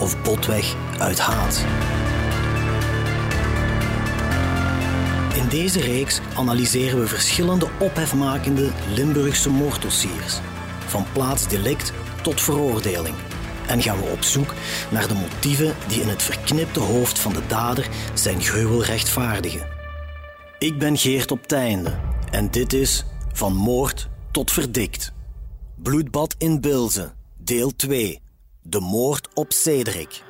of botweg uit haat. In deze reeks analyseren we verschillende ophefmakende Limburgse moorddossiers, van plaatsdelict tot veroordeling. En gaan we op zoek naar de motieven die in het verknipte hoofd van de dader zijn gruwel rechtvaardigen. Ik ben Geert op Teinde en dit is Van Moord tot Verdikt. Bloedbad in Bilze, deel 2. De moord op Cedric.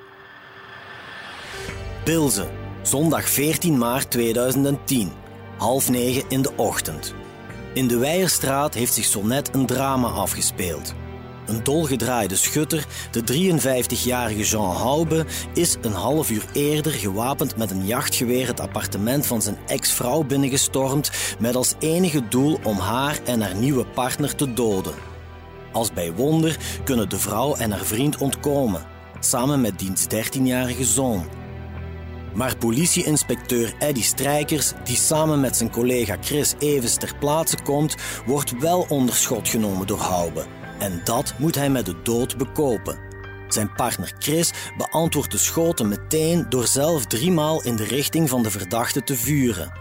Bilze, zondag 14 maart 2010, half negen in de ochtend. In de Weijerstraat heeft zich zo net een drama afgespeeld. Een dolgedraaide schutter, de 53-jarige Jean Haube, is een half uur eerder gewapend met een jachtgeweer het appartement van zijn ex-vrouw binnengestormd met als enige doel om haar en haar nieuwe partner te doden. Als bij wonder kunnen de vrouw en haar vriend ontkomen, samen met diens 13-jarige zoon. Maar politieinspecteur Eddy Strijkers, die samen met zijn collega Chris Evens ter plaatse komt, wordt wel onder schot genomen door Haube. En dat moet hij met de dood bekopen. Zijn partner Chris beantwoordt de schoten meteen door zelf driemaal in de richting van de verdachte te vuren.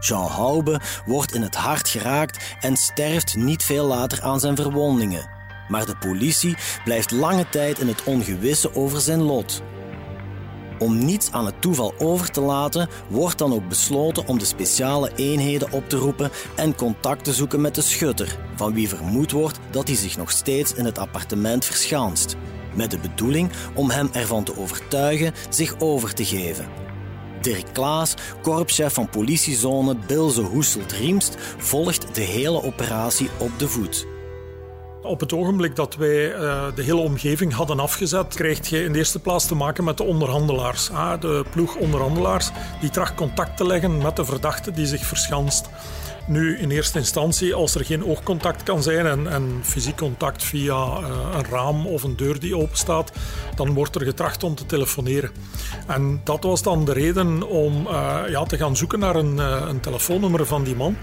Jean Haube wordt in het hart geraakt en sterft niet veel later aan zijn verwondingen. Maar de politie blijft lange tijd in het ongewisse over zijn lot. Om niets aan het toeval over te laten, wordt dan ook besloten om de speciale eenheden op te roepen en contact te zoeken met de schutter, van wie vermoed wordt dat hij zich nog steeds in het appartement verschanst, met de bedoeling om hem ervan te overtuigen zich over te geven. Dirk Klaas, korpschef van politiezone Bilze Hoeselt-Riemst, volgt de hele operatie op de voet. Op het ogenblik dat wij uh, de hele omgeving hadden afgezet, kreeg je in de eerste plaats te maken met de onderhandelaars. De ploeg onderhandelaars die tracht contact te leggen met de verdachte die zich verschanst. Nu, in eerste instantie, als er geen oogcontact kan zijn en, en fysiek contact via uh, een raam of een deur die open staat, dan wordt er getracht om te telefoneren. En dat was dan de reden om uh, ja, te gaan zoeken naar een, een telefoonnummer van die man.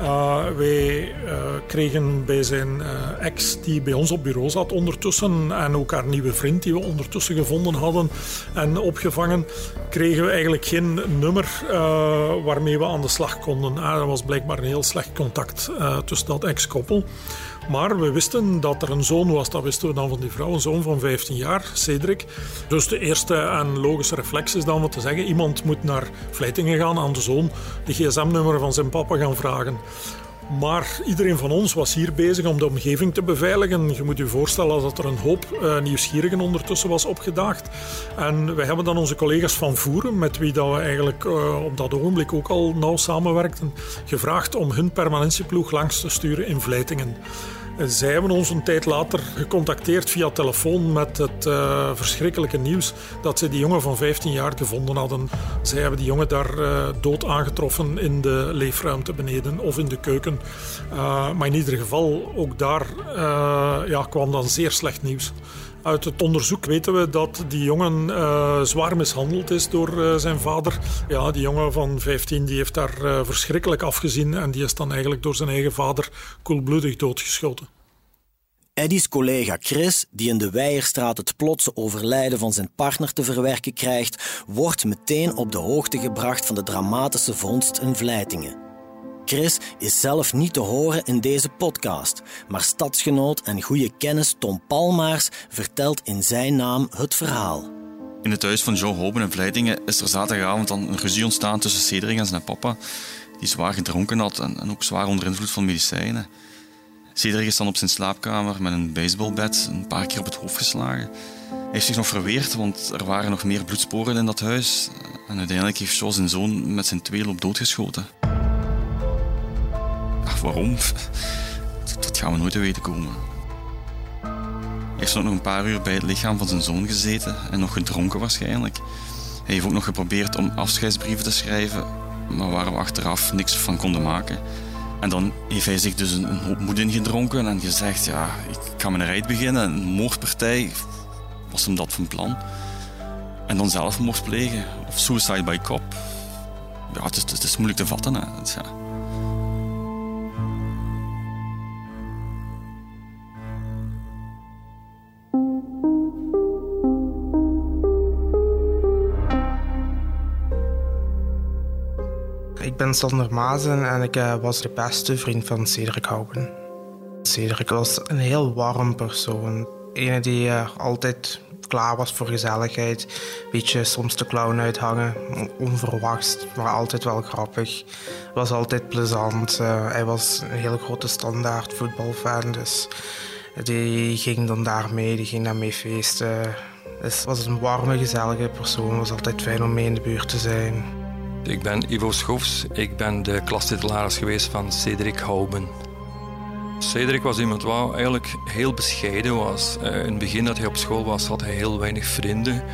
Uh, wij uh, kregen bij zijn uh, ex, die bij ons op bureau zat ondertussen, en ook haar nieuwe vriend, die we ondertussen gevonden hadden en opgevangen, kregen we eigenlijk geen nummer waarmee we aan de slag konden. Ah, er was blijkbaar een heel slecht contact tussen dat ex-koppel. Maar we wisten dat er een zoon was, dat wisten we dan van die vrouw, een zoon van 15 jaar, Cedric. Dus de eerste en logische reflex is dan wat te zeggen, iemand moet naar Vleitingen gaan aan de zoon, de gsm-nummer van zijn papa gaan vragen. Maar iedereen van ons was hier bezig om de omgeving te beveiligen. Je moet je voorstellen dat er een hoop uh, nieuwsgierigen ondertussen was opgedaagd. En wij hebben dan onze collega's van Voeren, met wie dat we eigenlijk uh, op dat ogenblik ook al nauw samenwerkten, gevraagd om hun permanentieploeg langs te sturen in Vleitingen. Zij hebben ons een tijd later gecontacteerd via telefoon met het uh, verschrikkelijke nieuws dat ze die jongen van 15 jaar gevonden hadden. Zij hebben die jongen daar uh, dood aangetroffen in de leefruimte beneden of in de keuken. Uh, maar in ieder geval, ook daar ja, kwam dan zeer slecht nieuws. Uit het onderzoek weten we dat die jongen uh, zwaar mishandeld is door uh, zijn vader. Ja, die jongen van 15 die heeft daar uh, verschrikkelijk afgezien en die is dan eigenlijk door zijn eigen vader koelbloedig doodgeschoten. Eddy's collega Chris, die in de Weijerstraat het plotse overlijden van zijn partner te verwerken krijgt, wordt meteen op de hoogte gebracht van de dramatische vondst in Vleitingen. Chris is zelf niet te horen in deze podcast, maar stadsgenoot en goede kennis Tom Palmaars vertelt in zijn naam het verhaal. In het huis van Joe Hoben in Vleitingen is er zaterdagavond dan een ruzie ontstaan tussen Cedric en zijn papa, die zwaar gedronken had en, ook zwaar onder invloed van medicijnen. Cedric is dan op zijn slaapkamer met een baseballbed een paar keer op het hoofd geslagen. Hij heeft zich nog verweerd, want er waren nog meer bloedsporen in dat huis. En uiteindelijk heeft Joe zijn zoon met zijn tweeloop doodgeschoten. Waarom? Dat gaan we nooit te weten komen. heeft nog een paar uur bij het lichaam van zijn zoon gezeten en nog gedronken waarschijnlijk. Hij heeft ook nog geprobeerd om afscheidsbrieven te schrijven, maar waar we achteraf niks van konden maken. En dan heeft hij zich dus een, hoop moed ingedronken en gezegd, ja, ik ga een rijd beginnen, een moordpartij. Was hem dat van plan? En dan zelfmoord plegen, of suicide by cop. Ja, het is, het is moeilijk te vatten. Hè. ja. Ben Sander Mazen en ik uh, was de beste vriend van Cedric Houben. Cedric was een heel warm persoon. Ene die uh, altijd klaar was voor gezelligheid. Beetje soms de clown uithangen. Onverwachts, maar altijd wel grappig. Was altijd plezant. Uh, hij was een hele grote standaard voetbalfan. Dus die ging dan daar mee, die ging daar mee feesten. Dus was een warme, gezellige persoon. Was altijd fijn om mee in de buurt te zijn. Ik ben Ivo Schofs. Ik ben de klastitularis geweest van Cedric Houben. Cedric was iemand wat eigenlijk heel bescheiden was. Uh, in het begin dat hij op school was, had hij heel weinig vrienden.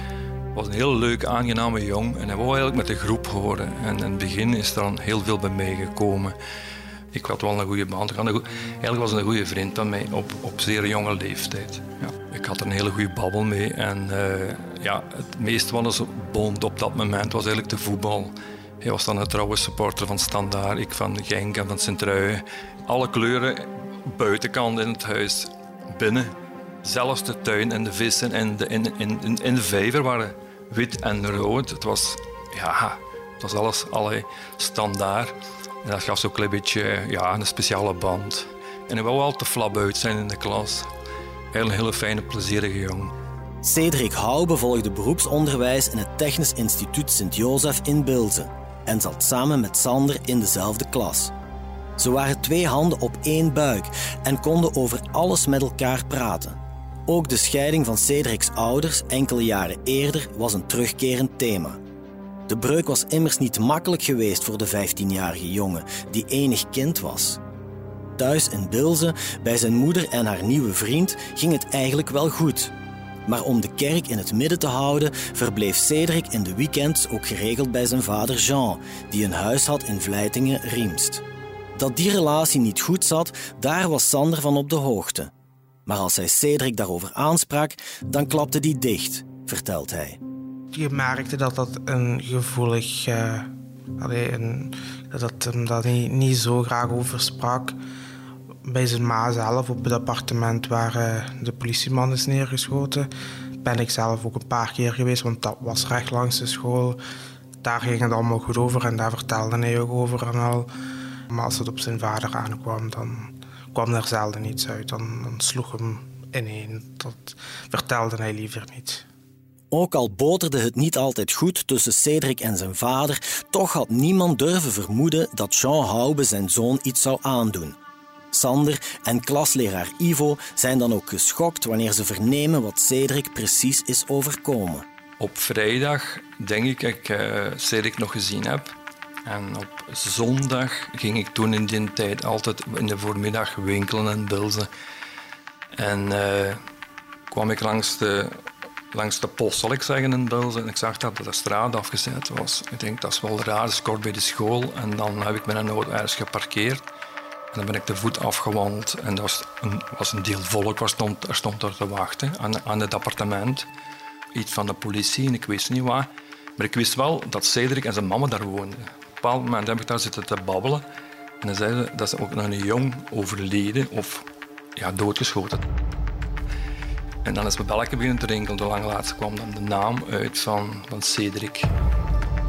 was een heel leuk, aangename jong en hij wou eigenlijk met de groep horen. En in het begin is er dan heel veel bij mij gekomen. Ik had wel een goede band. Eigenlijk was hij een goede vriend van mij op, op zeer jonge leeftijd. Ja. Ik had er een hele goede babbel mee. En uh, ja, het meest wat ons bond op dat moment was eigenlijk de voetbal. Hij was dan een trouwe supporter van Standaard, ik van Genk en van Sint-Truiden. Alle kleuren, buitenkant in het huis, binnen. Zelfs de tuin en de vissen en de, in, in, in de vijver waren wit en rood. Het was, ja, het was alles alle standaard. En dat gaf zo'n klein beetje ja, een speciale band. En hij wou wel te flap uit zijn in de klas. Heel een hele fijne, plezierige jongen. Cedric Houw bevolgde beroepsonderwijs in het Technisch Instituut Sint-Jozef in Bilzen en zat samen met Sander in dezelfde klas. Ze waren twee handen op één buik en konden over alles met elkaar praten. Ook de scheiding van Cedric's ouders enkele jaren eerder was een terugkerend thema. De breuk was immers niet makkelijk geweest voor de 15-jarige jongen, die enig kind was. Thuis in Bilze, bij zijn moeder en haar nieuwe vriend, ging het eigenlijk wel goed. Maar om de kerk in het midden te houden, verbleef Cedric in de weekends ook geregeld bij zijn vader Jean, die een huis had in Vleitingen-Riemst. Dat die relatie niet goed zat, daar was Sander van op de hoogte. Maar als hij Cedric daarover aansprak, dan klapte die dicht, vertelt hij. Je merkte dat dat een gevoelig. Uh, een, dat hem daar niet, niet zo graag over sprak bij zijn ma zelf op het appartement waar uh, de politieman is neergeschoten. Ben ik zelf ook een paar keer geweest, want dat was recht langs de school. Daar ging het allemaal goed over en daar vertelde hij ook over en al. Maar als het op zijn vader aankwam, dan kwam er zelden iets uit. Dan, dan sloeg hem ineen. Dat vertelde hij liever niet. Ook al boterde het niet altijd goed tussen Cedric en zijn vader, toch had niemand durven vermoeden dat Jean Haube zijn zoon iets zou aandoen. Sander en klasleraar Ivo zijn dan ook geschokt wanneer ze vernemen wat Cedric precies is overkomen. Op vrijdag denk ik dat ik uh, Cedric nog gezien heb. En op zondag ging ik toen in die tijd altijd in de voormiddag winkelen en bilzen. En uh, kwam ik langs de, langs de post, zal ik zeggen, in Bilzen. En ik zag dat de straat afgezet was. Ik denk, dat is wel raar, dat is bij de school. En dan heb ik mijn auto ergens geparkeerd. Dan ben ik de voet afgewandeld en er was een, was een deel volk waar stond, er stond er te wachten aan, aan het appartement. Iets van de politie en ik wist niet waar. Maar ik wist wel dat Cedric en zijn mama daar woonden. Op een bepaald moment heb ik daar zitten te babbelen. En dan zeiden dat ze ook nog een jong overleden of ja, doodgeschoten. En dan is mijn belletje beginnen te rinkelen. De lang laatst kwam dan de naam uit van, van Cedric.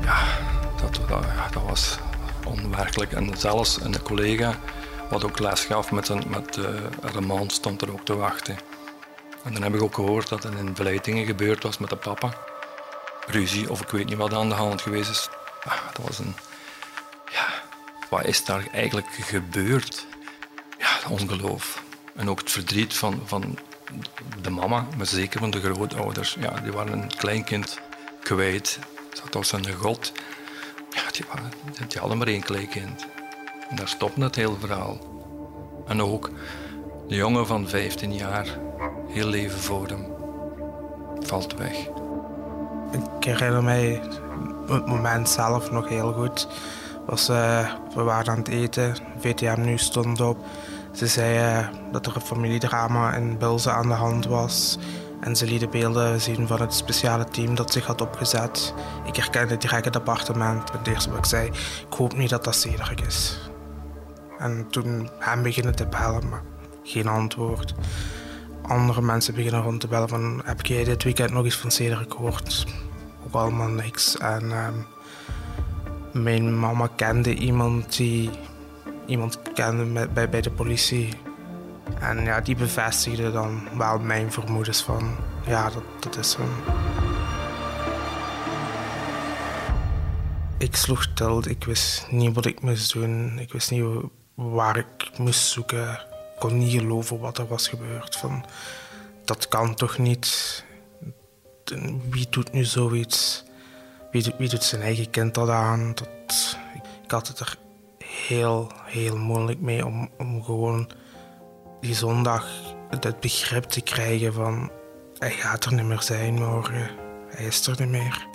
Ja, dat, dat, dat was onwerkelijk. En zelfs een collega wat ook les gaf met, een, met uh, stond er ook te wachten. En dan heb ik ook gehoord dat er in verleidingen gebeurd was met de papa. Ruzie, of ik weet niet wat aan de hand geweest is. Ah, dat was een... Ja, wat is daar eigenlijk gebeurd? Ja, ongeloof. En ook het verdriet van, van de mama, maar zeker van de grootouders. Ja, die waren een kleinkind kwijt. Dat was een god. Ja, die, waren, die hadden maar één kleinkind. En daar stopt het hele verhaal. En ook de jongen van 15 jaar, heel leven voor hem valt weg. Ik herinner mij het moment zelf nog heel goed. Was, uh, we waren aan het eten, VTM nu stond op. Ze zei uh, dat er een familiedrama in Bilze aan de hand was. En ze lieten beelden zien van het speciale team dat zich had opgezet. Ik herkende direct het appartement. Het eerste wat ik zei, ik hoop niet dat dat Cedric is. En toen hem beginnen te bellen, maar geen antwoord. Andere mensen beginnen rond te bellen van... heb jij dit weekend nog eens van Cedric gehoord? Ook allemaal niks. En um, mijn mama kende iemand die... iemand kende bij, bij de politie. En ja, die bevestigde dan wel mijn vermoedens van... ja, dat, dat is hem. Ik sloeg stil. Ik wist niet wat ik moest doen. Ik wist niet waar ik moest zoeken. Ik kon niet geloven wat er was gebeurd. Van, dat kan toch niet? Wie doet nu zoiets? Wie, wie doet zijn eigen kind dat aan? Dat, ik had het er heel, heel moeilijk mee om, om gewoon die zondag het begrip te krijgen van hij gaat er niet meer zijn morgen. Hij is er niet meer.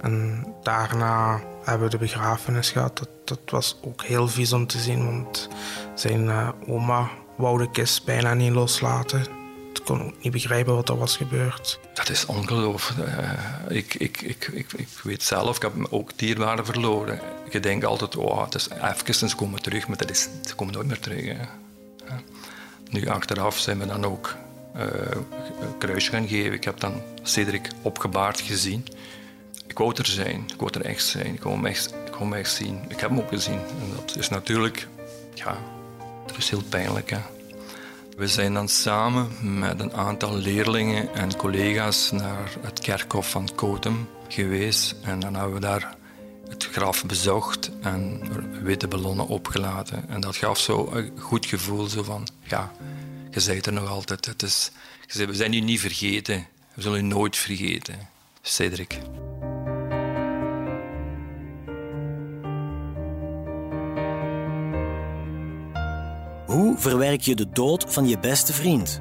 En daarna hebben de begrafenis gehad. Dat, dat was ook heel vies om te zien, want zijn uh, oma wou de kist bijna niet loslaten. Ik kon ook niet begrijpen wat er was gebeurd. Dat is ongelooflijk. Uh, ik, ik, ik, ik, ik weet zelf, ik heb ook dierbaren verloren. Je denkt altijd, oh, het is even, komen terug, maar dat is, ze komen nooit meer terug. Nu achteraf zijn we dan ook uh, een kruisje gaan geven. Ik heb dan Cedric opgebaard gezien. Ik er zijn, ik er echt zijn, ik wou hem echt, ik wou echt zien. Ik heb hem ook gezien en dat is natuurlijk, ja, dat is heel pijnlijk. Hè? We zijn dan samen met een aantal leerlingen en collega's naar het kerkhof van Kotem geweest. En dan hebben we daar het graf bezocht en witte ballonnen opgelaten. En dat gaf zo een goed gevoel zo van, ja, je zei er nog altijd. Het is, we zijn u niet vergeten. We zullen u nooit vergeten. Cedric. Hoe verwerk je de dood van je beste vriend?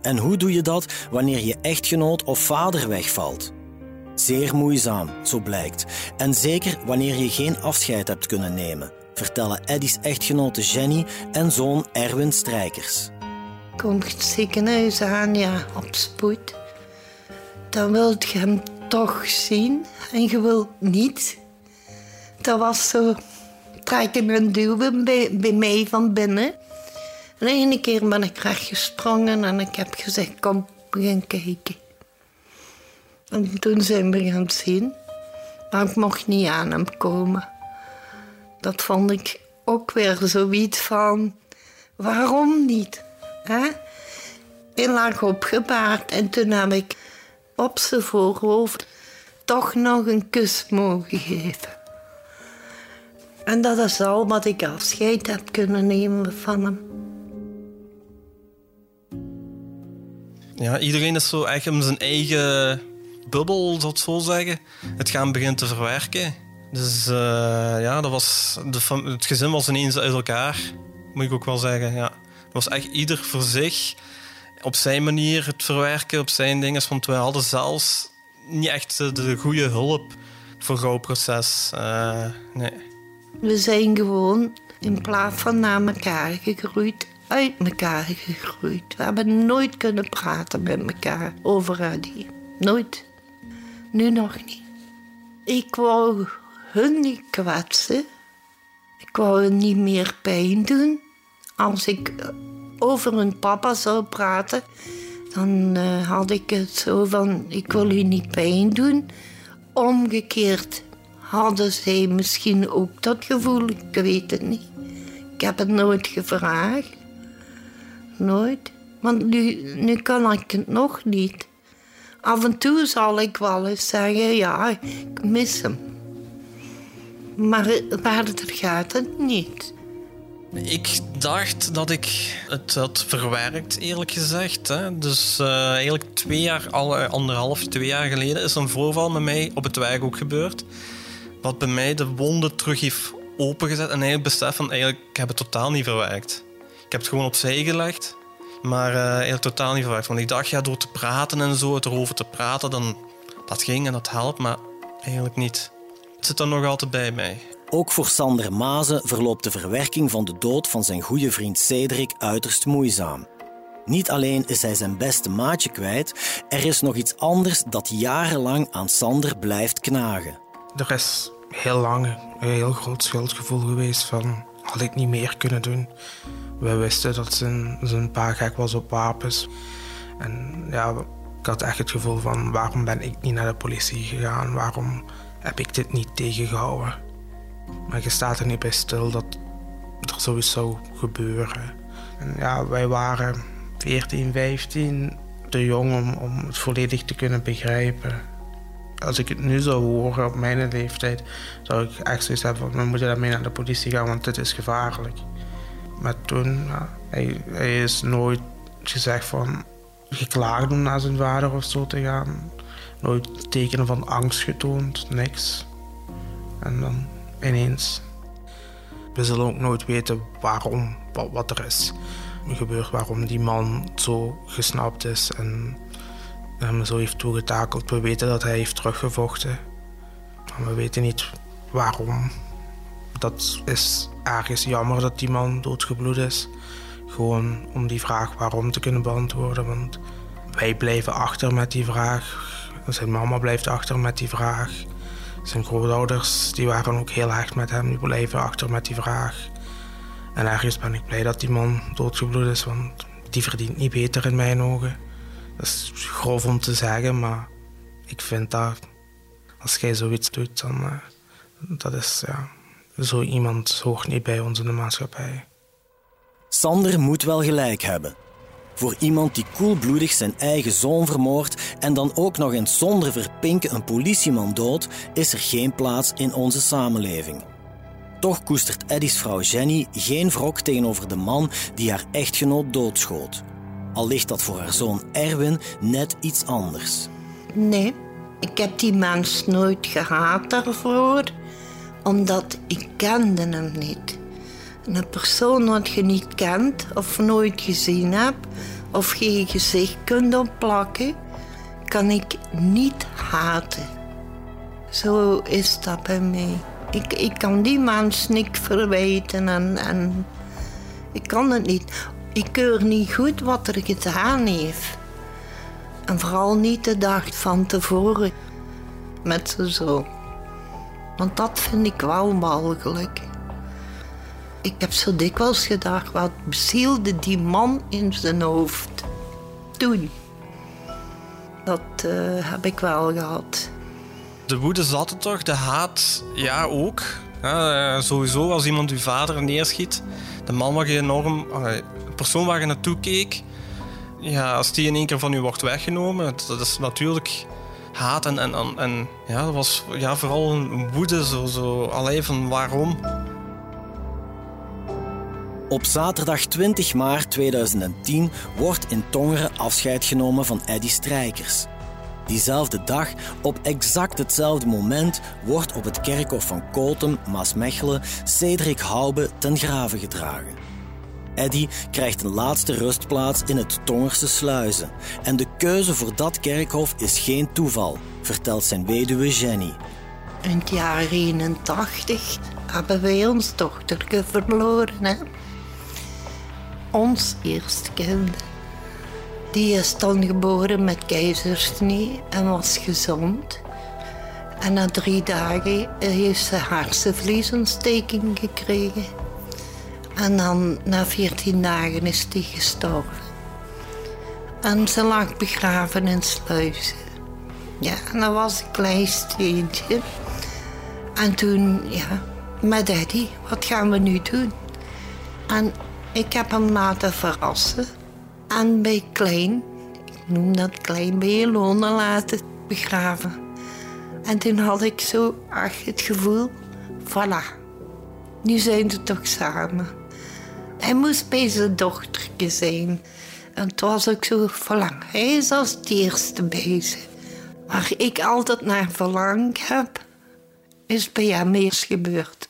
En hoe doe je dat wanneer je echtgenoot of vader wegvalt? Zeer moeizaam, zo blijkt. En zeker wanneer je geen afscheid hebt kunnen nemen, vertellen Eddy's echtgenote Jenny en zoon Erwin Strijkers. Komt het ziekenhuis aan, ja, op spoed. Dan wilt je hem toch zien en je wilt niet. Dat was zo trekken en duwen bij, bij mij van binnen. En de ene keer ben ik rechtgesprongen en ik heb gezegd, kom, we gaan kijken. En toen zijn we gaan zien. Maar ik mocht niet aan hem komen. Dat vond ik ook weer zoiets van... Waarom niet? Hè? Hij lag opgebaard en toen heb ik op zijn voorhoofd toch nog een kus mogen geven. En dat is al wat ik afscheid heb kunnen nemen van hem. Ja, iedereen is zo echt in zijn eigen bubbel, zou ik zo zeggen. Het gaan beginnen te verwerken. Dus uh, ja, dat was, de, het gezin was ineens uit elkaar, moet ik ook wel zeggen. Ja. Het was echt ieder voor zich, op zijn manier het verwerken, op zijn dingen. Want we hadden zelfs niet echt de, goede hulp voor rouwproces. Uh, nee. We zijn gewoon in plaats van naar elkaar gegroeid, uit elkaar gegroeid. We hebben nooit kunnen praten met elkaar over Adi. Nooit. Nu nog niet. Ik wou hun niet kwetsen. Ik wou hun niet meer pijn doen. Als ik over hun papa zou praten, dan uh, had ik het zo van: ik wil u niet pijn doen. Omgekeerd hadden zij misschien ook dat gevoel, ik weet het niet. Ik heb het nooit gevraagd. Nooit. Want nu, nu kan ik het nog niet. Af en toe zal ik wel eens zeggen, ja, ik mis hem. Maar verder gaat het niet. Ik dacht dat ik het had verwerkt, eerlijk gezegd. Hè. Dus uh, eigenlijk twee jaar, anderhalf, twee jaar geleden is een voorval met mij op het werk ook gebeurd. Wat bij mij de wonden terug heeft opengezet en eigenlijk besef van eigenlijk, ik heb het totaal niet verwerkt. Ik heb het gewoon opzij gelegd. Maar uh, eigenlijk totaal niet verwacht. Want ik dacht, ja, door te praten en zo, het erover te praten, dan dat ging en dat helpt. Maar eigenlijk niet. Het zit er nog altijd bij mij. Ook voor Sander Mazen verloopt de verwerking van de dood van zijn goede vriend Cedric uiterst moeizaam. Niet alleen is hij zijn beste maatje kwijt, er is nog iets anders dat jarenlang aan Sander blijft knagen. Er is heel lang een heel groot schuldgevoel geweest van had ik niet meer kunnen doen. We wisten dat zijn, zijn pa gek was op wapens. En ja, ik had echt het gevoel van waarom ben ik niet naar de politie gegaan? Waarom heb ik dit niet tegengehouden? Maar je staat er niet bij stil dat er zoiets zou gebeuren. En ja, wij waren 14, 15 te jong om, om het volledig te kunnen begrijpen. Als ik het nu zou horen op mijn leeftijd, zou ik echt zoiets hebben van we moeten daarmee naar de politie gaan, want dit is gevaarlijk. Maar toen, hij is nooit gezegd van geklaagd om naar zijn vader of zo te gaan. Nooit tekenen van angst getoond, niks. En dan ineens. We zullen ook nooit weten waarom, wat, wat er is gebeurd, waarom die man zo gesnapt is en hem zo heeft toegetakeld. We weten dat hij heeft teruggevochten, maar we weten niet waarom. Dat is ergens jammer dat die man doodgebloed is. Gewoon om die vraag waarom te kunnen beantwoorden. Want wij blijven achter met die vraag. Zijn mama blijft achter met die vraag. Zijn grootouders die waren ook heel erg met hem. Die blijven achter met die vraag. En ergens ben ik blij dat die man doodgebloed is. Want die verdient niet beter in mijn ogen. Dat is grof om te zeggen, maar ik vind dat als jij zoiets doet, dan uh, dat is ja, zo iemand hoort niet bij ons in de maatschappij. Sander moet wel gelijk hebben. Voor iemand die koelbloedig zijn eigen zoon vermoordt en dan ook nog eens zonder verpinken een politieman dood, is er geen plaats in onze samenleving. Toch koestert Eddy's vrouw Jenny geen wrok tegenover de man die haar echtgenoot doodschoot. Al ligt dat voor haar zoon Erwin net iets anders. Nee, ik heb die mens nooit gehaat daarvoor, omdat ik kende hem niet. Een persoon wat je niet kent of nooit gezien hebt, of je gezicht kunt opplakken, kan ik niet haten. Zo is dat bij mij. Ik, ik kan die mens niks verwijten en, en ik kan het niet. Ik keur niet goed wat er gedaan heeft. En vooral niet de dag van tevoren met zijn zoon. Want dat vind ik wel mogelijk. Ik heb zo dikwijls gedacht, wat bezielde die man in zijn hoofd toen? Dat uh, heb ik wel gehad. De woede zat er toch, de haat ja ook. Eh, sowieso als iemand uw vader neerschiet, de man waar je enorm, de persoon waar je naartoe keek, ja, als die in één keer van u wordt weggenomen, dat is natuurlijk haat en, en, en ja, dat was ja, vooral een woede, zo, zo alleen van waarom. Op zaterdag 20 maart 2010 wordt in Tongeren afscheid genomen van Eddy Strijkers. Diezelfde dag, op exact hetzelfde moment, wordt op het kerkhof van Kotem, Maasmechelen, Cedric Haube ten grave gedragen. Eddy krijgt een laatste rustplaats in het Tongerse Sluizen. En de keuze voor dat kerkhof is geen toeval, vertelt zijn weduwe Jenny. In het jaar 81 hebben wij ons dochterke verloren. Ons eerste kind. Die is dan geboren met keizersnee en was gezond. En na drie dagen heeft ze hersenvliesontsteking gekregen. En dan na veertien dagen is die gestorven. En ze lag begraven in Sluizen. Ja, en dat was een klein steentje. En toen, ja, met Daddy, wat gaan we nu doen? En ik heb hem laten verrassen. En bij Klein, ik noem dat Klein, bij Ilona laten begraven. En toen had ik zo ach, het gevoel, voilà, nu zijn ze toch samen. Hij moest bij zijn dochtertje zijn. En het was ook zo verlang. Hij is als het eerste bezig. Waar ik altijd naar verlangd heb, is bij hem eerst gebeurd.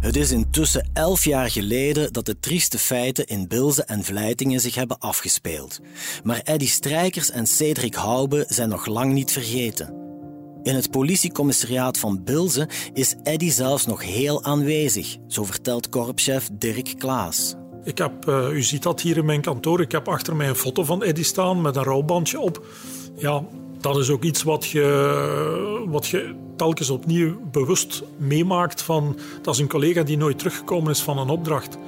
Het is intussen elf jaar geleden dat de trieste feiten in Bilze en Vlijtingen zich hebben afgespeeld. Maar Eddy Strijkers en Cedric Hoube zijn nog lang niet vergeten. In het politiecommissariaat van Bilze is Eddy zelfs nog heel aanwezig, zo vertelt korpschef Dirk Klaas. Ik heb, uh, u ziet dat hier in mijn kantoor, ik heb achter mij een foto van Eddy staan met een rouwbandje op. Ja, dat is ook iets wat je, wat je telkens opnieuw bewust meemaakt van dat is een collega die nooit teruggekomen is van een opdracht.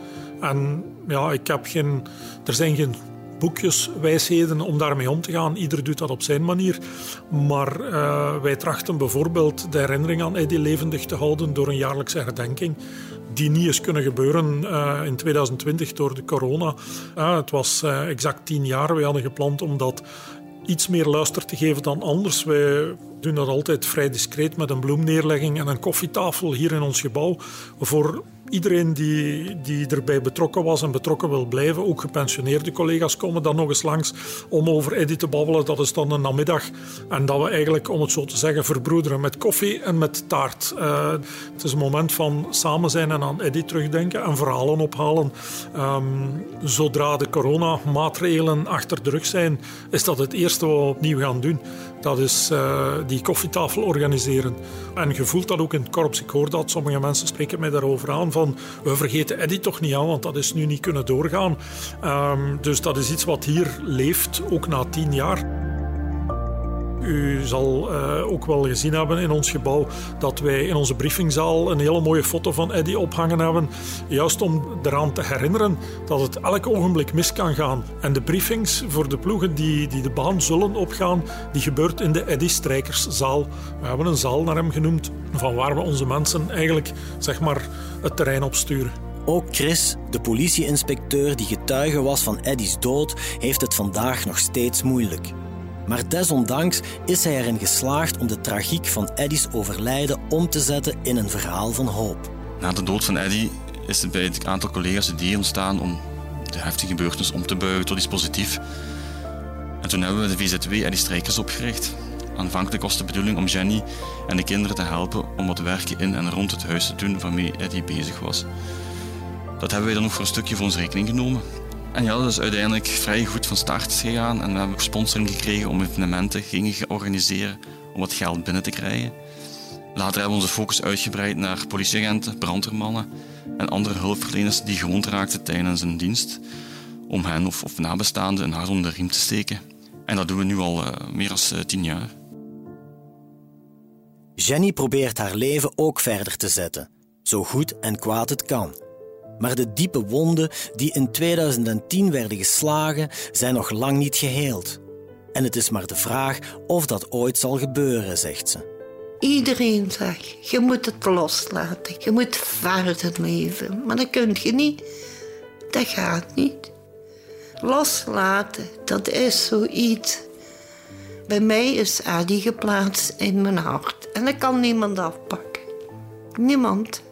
En ja, ik heb geen, er zijn geen boekjes, wijsheden om daarmee om te gaan. Ieder doet dat op zijn manier. Maar uh, wij trachten bijvoorbeeld de herinnering aan Eddie levendig te houden door een jaarlijkse herdenking. Die niet is kunnen gebeuren uh, in 2020 door de corona. Uh, het was exact tien jaar. We hadden gepland om dat iets meer luister te geven dan anders. Wij doen dat altijd vrij discreet met een bloemneerlegging en een koffietafel hier in ons gebouw. Voor iedereen die, die erbij betrokken was en betrokken wil blijven, ook gepensioneerde collega's komen dan nog eens langs om over Eddy te babbelen. Dat is dan een namiddag. En dat we eigenlijk, om het zo te zeggen, verbroederen met koffie en met taart. Uh, het is een moment van samen zijn en aan Eddy terugdenken en verhalen ophalen. Um, zodra de coronamaatregelen achter de rug zijn, is dat het eerste wat we opnieuw gaan doen. Dat is uh, die koffietafel organiseren. En je voelt dat ook in het korps. Ik hoor dat sommige mensen spreken mij daarover aan van we vergeten Eddy toch niet aan, want dat is nu niet kunnen doorgaan. Um, dus dat is iets wat hier leeft, ook na tien jaar. U zal uh, ook wel gezien hebben in ons gebouw dat wij in onze briefingzaal een hele mooie foto van Eddy ophangen hebben. Juist om eraan te herinneren dat het elk ogenblik mis kan gaan. En de briefings voor de ploegen die, die de baan zullen opgaan, die gebeurt in de Eddy Strijkerszaal. We hebben een zaal naar hem genoemd van waar we onze mensen eigenlijk zeg maar, het terrein opsturen. Ook Chris, de politieinspecteur die getuige was van Eddy's dood, heeft het vandaag nog steeds moeilijk. Maar desondanks is hij erin geslaagd om de tragiek van Eddy's overlijden om te zetten in een verhaal van hoop. Na de dood van Eddy is het bij het aantal collega's het idee ontstaan om de heftige gebeurtenis om te buigen tot iets positiefs. En toen hebben we de VZW Eddy Strijkers opgericht. Aanvankelijk was de bedoeling om Jenny en de kinderen te helpen om wat werken in en rond het huis te doen waarmee Eddy bezig was. Dat hebben wij dan ook voor een stukje voor ons rekening genomen. En ja, dat is uiteindelijk vrij goed van start gegaan. En we hebben sponsoring gekregen om evenementen gingen organiseren om wat geld binnen te krijgen. Later hebben we onze focus uitgebreid naar politieagenten, brandweermannen en andere hulpverleners die gewond raakten tijdens een dienst. Om hen of, of nabestaanden een hart onder de riem te steken. En dat doen we nu al uh, meer dan uh, tien jaar. Jenny probeert haar leven ook verder te zetten, zo goed en kwaad het kan. Maar de diepe wonden die in 2010 werden geslagen, zijn nog lang niet geheeld. En het is maar de vraag of dat ooit zal gebeuren, zegt ze. Iedereen zegt, je moet het loslaten, je moet verder leven. Maar dat kun je niet. Dat gaat niet. Loslaten, dat is zoiets. Bij mij is Adi geplaatst in mijn hart. En dat kan niemand afpakken. Niemand.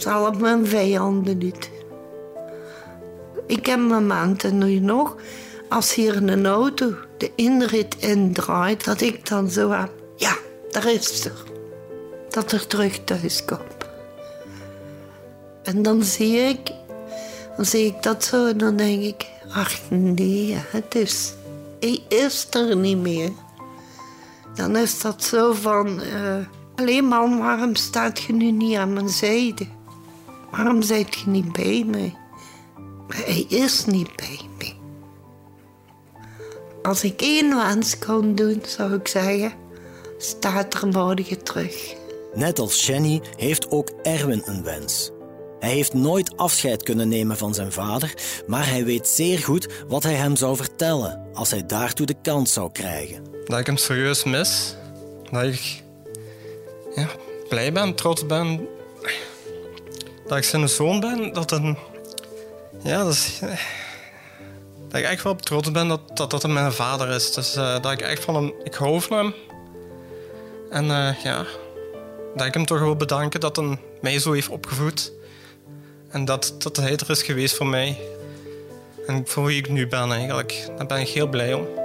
Zelfs mijn vijanden niet. Ik heb mijn maand nu nog, als hier een auto de inrit indraait, dat ik dan zo heb, ja, daar is ze. Dat er terug thuis. En dan zie ik, dan zie ik dat zo en dan denk ik, ach nee, het is, hij is er niet meer. Dan is dat zo van, uh, alleen man, waarom staat je nu niet aan mijn zijde? Waarom zijt je niet bij mij? hij is niet bij mij. Als ik één wens kon doen, zou ik zeggen: staat er morgen terug. Net als Jenny heeft ook Erwin een wens. Hij heeft nooit afscheid kunnen nemen van zijn vader, maar hij weet zeer goed wat hij hem zou vertellen als hij daartoe de kans zou krijgen. Dat ik hem serieus mis. Dat ik ja, blij ben, trots ben dat ik zijn zoon ben, dat een. Ja, dat ik echt wel trots ben dat dat, dat mijn vader is. Dus uh, dat ik echt van hem. Ik hou van hem. En uh, ja. Dat ik hem toch wil bedanken dat hij mij zo heeft opgevoed. En dat, dat hij er is geweest voor mij. En voor wie ik nu ben eigenlijk. Daar ben ik heel blij om.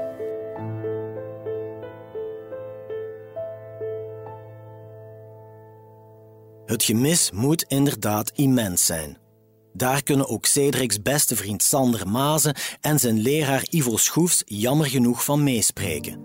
Het gemis moet inderdaad immens zijn. Daar kunnen ook Cedric's beste vriend Sander Mazen en zijn leraar Ivo Schoefs jammer genoeg van meespreken.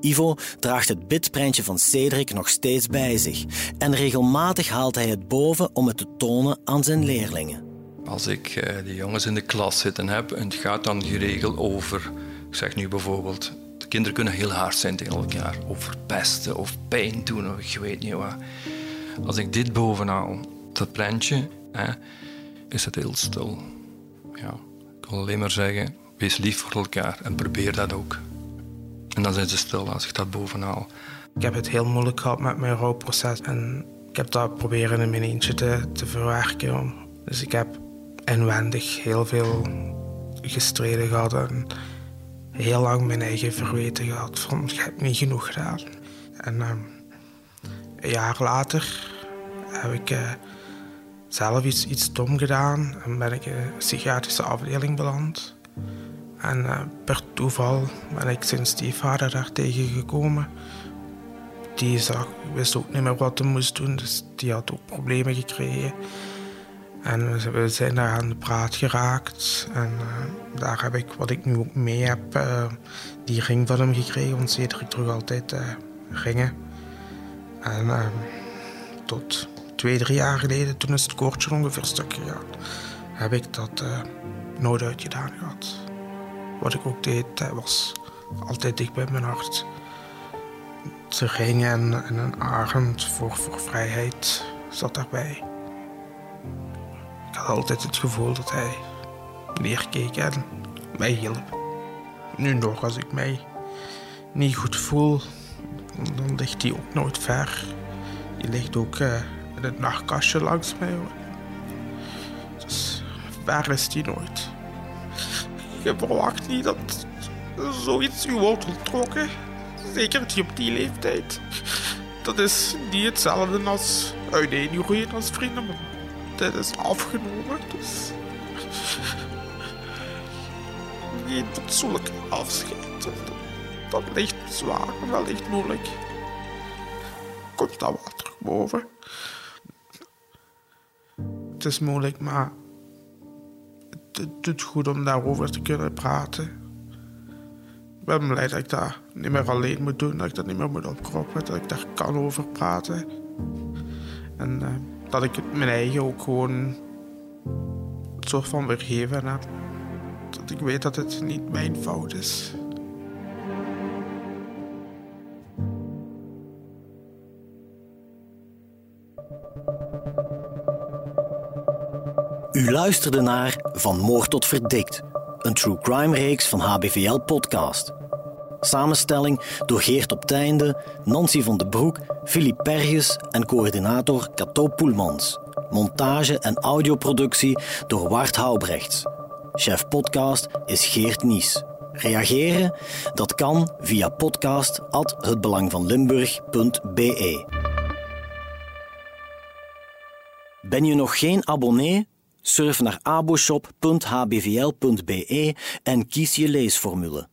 Ivo draagt het bitprentje van Cedric nog steeds bij zich en regelmatig haalt hij het boven om het te tonen aan zijn leerlingen. Als ik uh, de jongens in de klas zitten heb en het gaat dan geregeld over, ik zeg nu bijvoorbeeld, de kinderen kunnen heel hard zijn tegen elkaar, of verpesten of pijn doen of ik weet niet wat. Als ik dit bovenhaal, dat plantje, hè, is het heel stil. Ja, ik wil alleen maar zeggen, wees lief voor elkaar en probeer dat ook. En dan zijn ze stil als ik dat bovenhaal. Ik heb het heel moeilijk gehad met mijn rouwproces en ik heb dat proberen in mijn eentje te, te verwerken. Dus ik heb inwendig heel veel gestreden gehad en heel lang mijn eigen verweten gehad van ik heb niet genoeg gedaan. En ehm, een jaar later heb ik uh, zelf iets, iets dom gedaan en ben ik in een psychiatrische afdeling beland. En uh, per toeval ben ik zijn stiefvader daar tegengekomen. Die zag, wist ook niet meer wat hij moest doen, dus die had ook problemen gekregen. En we zijn daar aan de praat geraakt. En uh, daar heb ik, wat ik nu ook mee heb, die ring van hem gekregen. Want Cedric terug altijd ringen. En tot twee, drie jaar geleden, toen is het koortje ongeveer stuk gegaan, heb ik dat nooit uitgedaan gehad. Wat ik ook deed, was altijd dicht bij mijn hart. Te ringen en, en een arend voor, voor vrijheid zat daarbij. Ik had altijd het gevoel dat hij neerkeek en mij hielp. Nu nog, als ik mij niet goed voel, dan ligt hij ook nooit ver. Die ligt ook uh, in het nachtkastje langs mij. Dus ver is die nooit. Je verwacht niet dat zoiets u wordt ontrokken. Zeker niet op die leeftijd. Dat is niet hetzelfde als uiteengroeien als vrienden dit is afgenomen. Dus. Geen fatsoenlijk afscheid. Dat ligt zwaar, dat ligt moeilijk. Komt dat wel terug boven? Het is moeilijk, maar het doet goed om daarover te kunnen praten. Ik ben blij dat ik dat niet meer alleen moet doen, dat ik dat niet meer moet opkroppen, dat ik daar kan over praten. En uh, dat ik mijn eigen ook gewoon soort van vergeven heb. Dat ik weet dat het niet mijn fout is. Luisterde naar Van Moord tot Verdikt, een true crime reeks van HBVL Podcast. Samenstelling door Geert op Teinde, Nancy van de Broek, Philippe Perges en coördinator Cato Poelmans. Montage en audioproductie door Wart Houbrechts. Chef podcast is Geert Nies. Reageren? Dat kan via podcast@hetbelangvanlimburg.be. Ben je nog geen abonnee? Surf naar aboshop.hbvl.be en kies je leesformule.